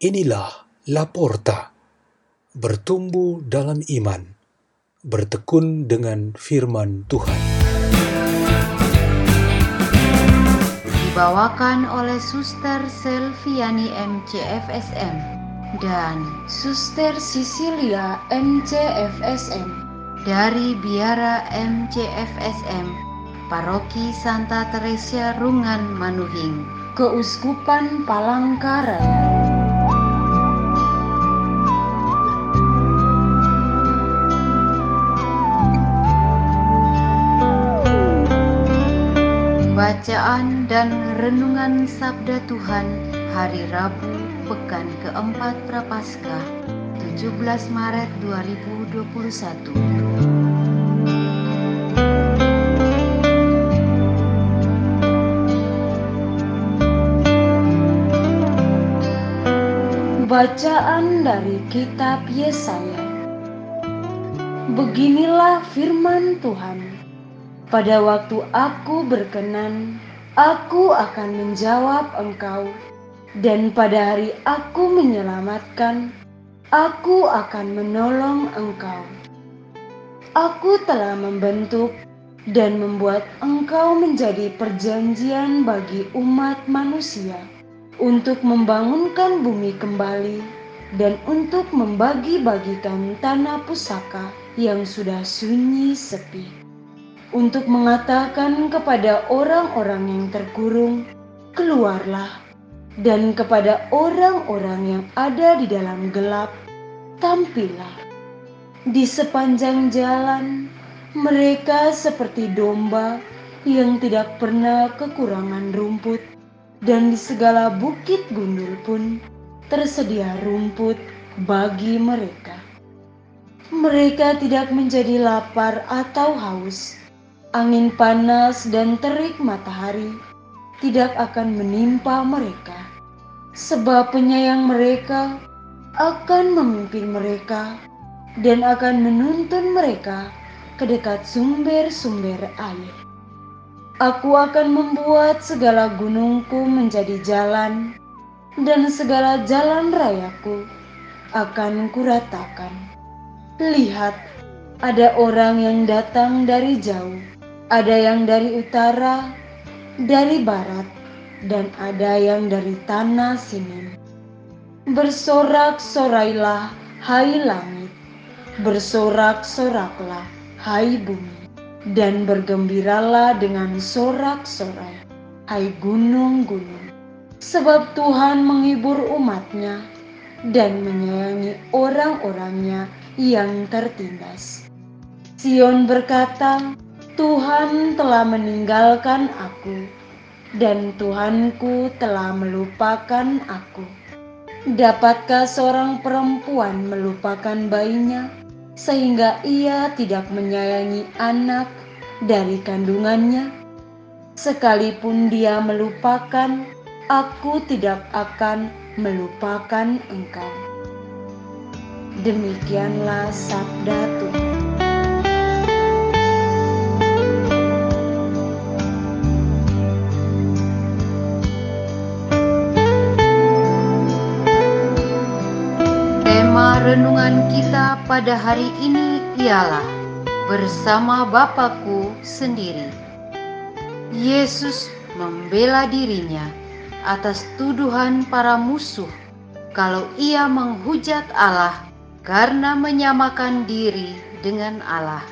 Inilah Laporta, bertumbuh dalam iman, bertekun dengan firman Tuhan. Dibawakan oleh Suster Selviani MCFSM dan Suster Sisilia MCFSM dari Biara MCFSM, Paroki Santa Teresia Rungan Manuhing, Keuskupan Palangkaraya. Bacaan dan Renungan Sabda Tuhan Hari Rabu Pekan keempat Prapaskah 17 Maret 2021 Bacaan dari Kitab Yesaya. Beginilah firman Tuhan pada waktu aku berkenan, aku akan menjawab engkau, dan pada hari aku menyelamatkan, aku akan menolong engkau. Aku telah membentuk dan membuat engkau menjadi perjanjian bagi umat manusia untuk membangunkan bumi kembali dan untuk membagi-bagikan tanah pusaka yang sudah sunyi sepi untuk mengatakan kepada orang-orang yang terkurung, "Keluarlah!" dan kepada orang-orang yang ada di dalam gelap, "Tampillah!" Di sepanjang jalan, mereka seperti domba yang tidak pernah kekurangan rumput, dan di segala bukit gundul pun tersedia rumput bagi mereka. Mereka tidak menjadi lapar atau haus angin panas dan terik matahari tidak akan menimpa mereka, sebab penyayang mereka akan memimpin mereka dan akan menuntun mereka ke dekat sumber-sumber air. Aku akan membuat segala gunungku menjadi jalan, dan segala jalan rayaku akan kuratakan. Lihat, ada orang yang datang dari jauh ada yang dari utara, dari barat, dan ada yang dari tanah sini. Bersorak-sorailah, hai langit, bersorak-soraklah, hai bumi, dan bergembiralah dengan sorak-sorai, hai gunung-gunung. Sebab Tuhan menghibur umatnya dan menyayangi orang-orangnya yang tertindas. Sion berkata, Tuhan telah meninggalkan aku, dan Tuhanku telah melupakan aku. Dapatkah seorang perempuan melupakan bayinya, sehingga ia tidak menyayangi anak dari kandungannya? Sekalipun dia melupakan, aku tidak akan melupakan engkau. Demikianlah sabda Tuhan. Renungan kita pada hari ini ialah bersama Bapakku sendiri. Yesus membela dirinya atas tuduhan para musuh kalau ia menghujat Allah karena menyamakan diri dengan Allah.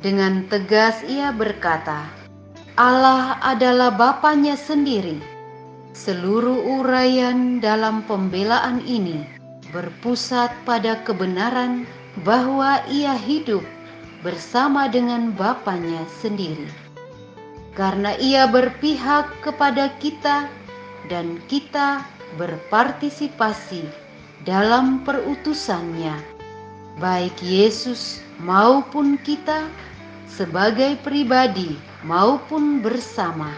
Dengan tegas ia berkata, Allah adalah Bapaknya sendiri. Seluruh uraian dalam pembelaan ini berpusat pada kebenaran bahwa ia hidup bersama dengan Bapaknya sendiri. Karena ia berpihak kepada kita dan kita berpartisipasi dalam perutusannya, baik Yesus maupun kita sebagai pribadi maupun bersama,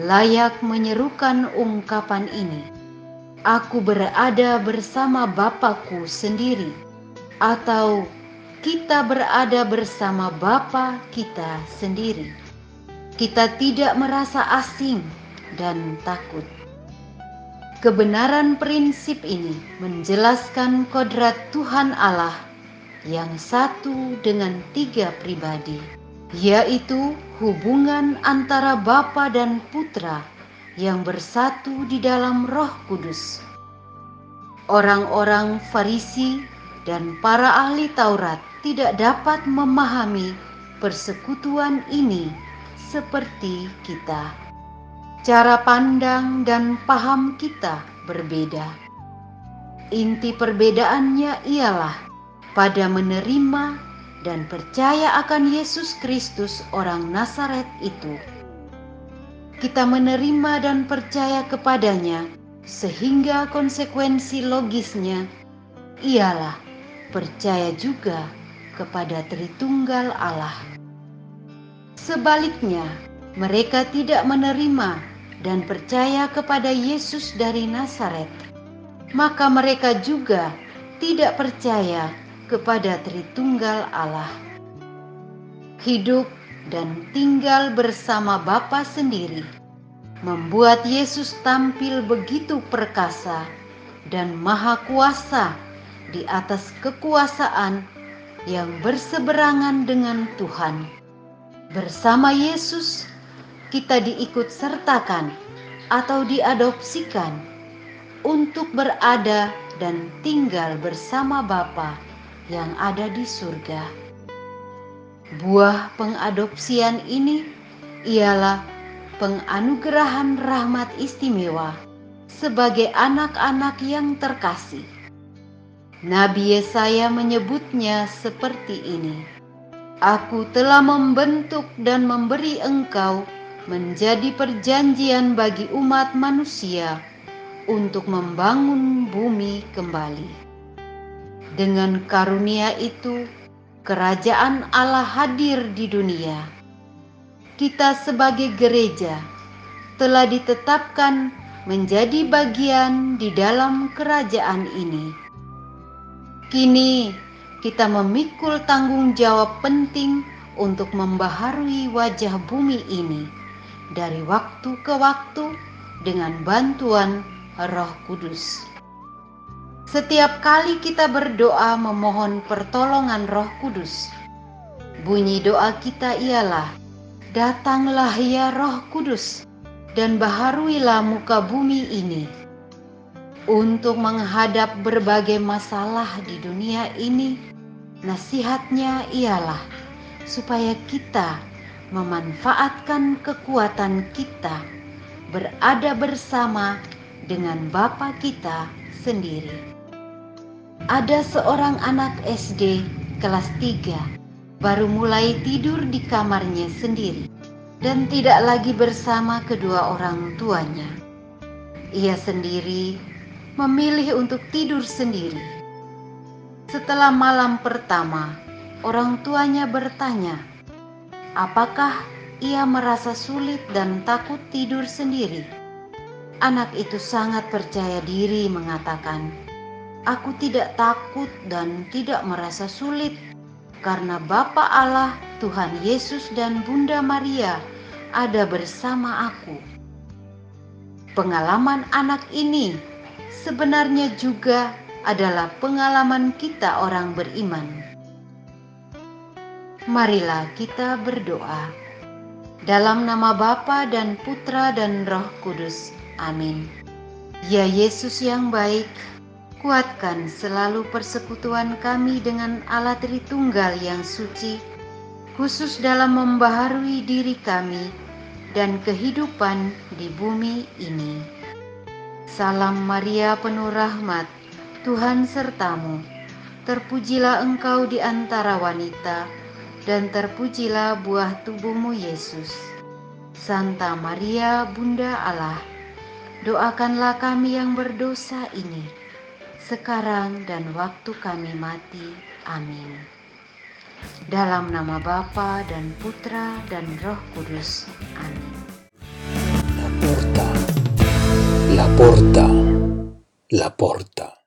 layak menyerukan ungkapan ini aku berada bersama Bapakku sendiri, atau kita berada bersama Bapa kita sendiri. Kita tidak merasa asing dan takut. Kebenaran prinsip ini menjelaskan kodrat Tuhan Allah yang satu dengan tiga pribadi, yaitu hubungan antara Bapa dan Putra yang bersatu di dalam Roh Kudus. Orang-orang Farisi dan para ahli Taurat tidak dapat memahami persekutuan ini seperti kita. Cara pandang dan paham kita berbeda. Inti perbedaannya ialah pada menerima dan percaya akan Yesus Kristus, orang Nazaret itu kita menerima dan percaya kepadanya, sehingga konsekuensi logisnya ialah percaya juga kepada Tritunggal Allah. Sebaliknya, mereka tidak menerima dan percaya kepada Yesus dari Nazaret, maka mereka juga tidak percaya kepada Tritunggal Allah. Hidup dan tinggal bersama Bapa sendiri, membuat Yesus tampil begitu perkasa dan maha kuasa di atas kekuasaan yang berseberangan dengan Tuhan. Bersama Yesus, kita diikut sertakan atau diadopsikan untuk berada dan tinggal bersama Bapa yang ada di surga. Buah pengadopsian ini ialah penganugerahan rahmat istimewa sebagai anak-anak yang terkasih. Nabi Yesaya menyebutnya seperti ini. Aku telah membentuk dan memberi engkau menjadi perjanjian bagi umat manusia untuk membangun bumi kembali. Dengan karunia itu, kerajaan Allah hadir di dunia. Kita sebagai gereja telah ditetapkan menjadi bagian di dalam kerajaan ini. Kini kita memikul tanggung jawab penting untuk membaharui wajah bumi ini dari waktu ke waktu dengan bantuan Roh Kudus. Setiap kali kita berdoa memohon pertolongan Roh Kudus, bunyi doa kita ialah, "Datanglah ya Roh Kudus, dan baharuilah muka bumi ini." Untuk menghadap berbagai masalah di dunia ini, nasihatnya ialah supaya kita memanfaatkan kekuatan kita berada bersama dengan Bapa kita sendiri. Ada seorang anak SD kelas 3 baru mulai tidur di kamarnya sendiri dan tidak lagi bersama kedua orang tuanya. Ia sendiri memilih untuk tidur sendiri. Setelah malam pertama, orang tuanya bertanya, apakah ia merasa sulit dan takut tidur sendiri? Anak itu sangat percaya diri mengatakan, Aku tidak takut dan tidak merasa sulit karena Bapa Allah, Tuhan Yesus dan Bunda Maria ada bersama aku. Pengalaman anak ini sebenarnya juga adalah pengalaman kita orang beriman. Marilah kita berdoa. Dalam nama Bapa dan Putra dan Roh Kudus. Amin. Ya Yesus yang baik, Kuatkan selalu persekutuan kami dengan Allah Tritunggal yang suci, khusus dalam membaharui diri kami dan kehidupan di bumi ini. Salam Maria penuh rahmat, Tuhan sertamu. Terpujilah engkau di antara wanita, dan terpujilah buah tubuhmu Yesus. Santa Maria, Bunda Allah, doakanlah kami yang berdosa ini sekarang dan waktu kami mati. Amin. Dalam nama Bapa dan Putra dan Roh Kudus. Amin. La porta, la porta, la porta.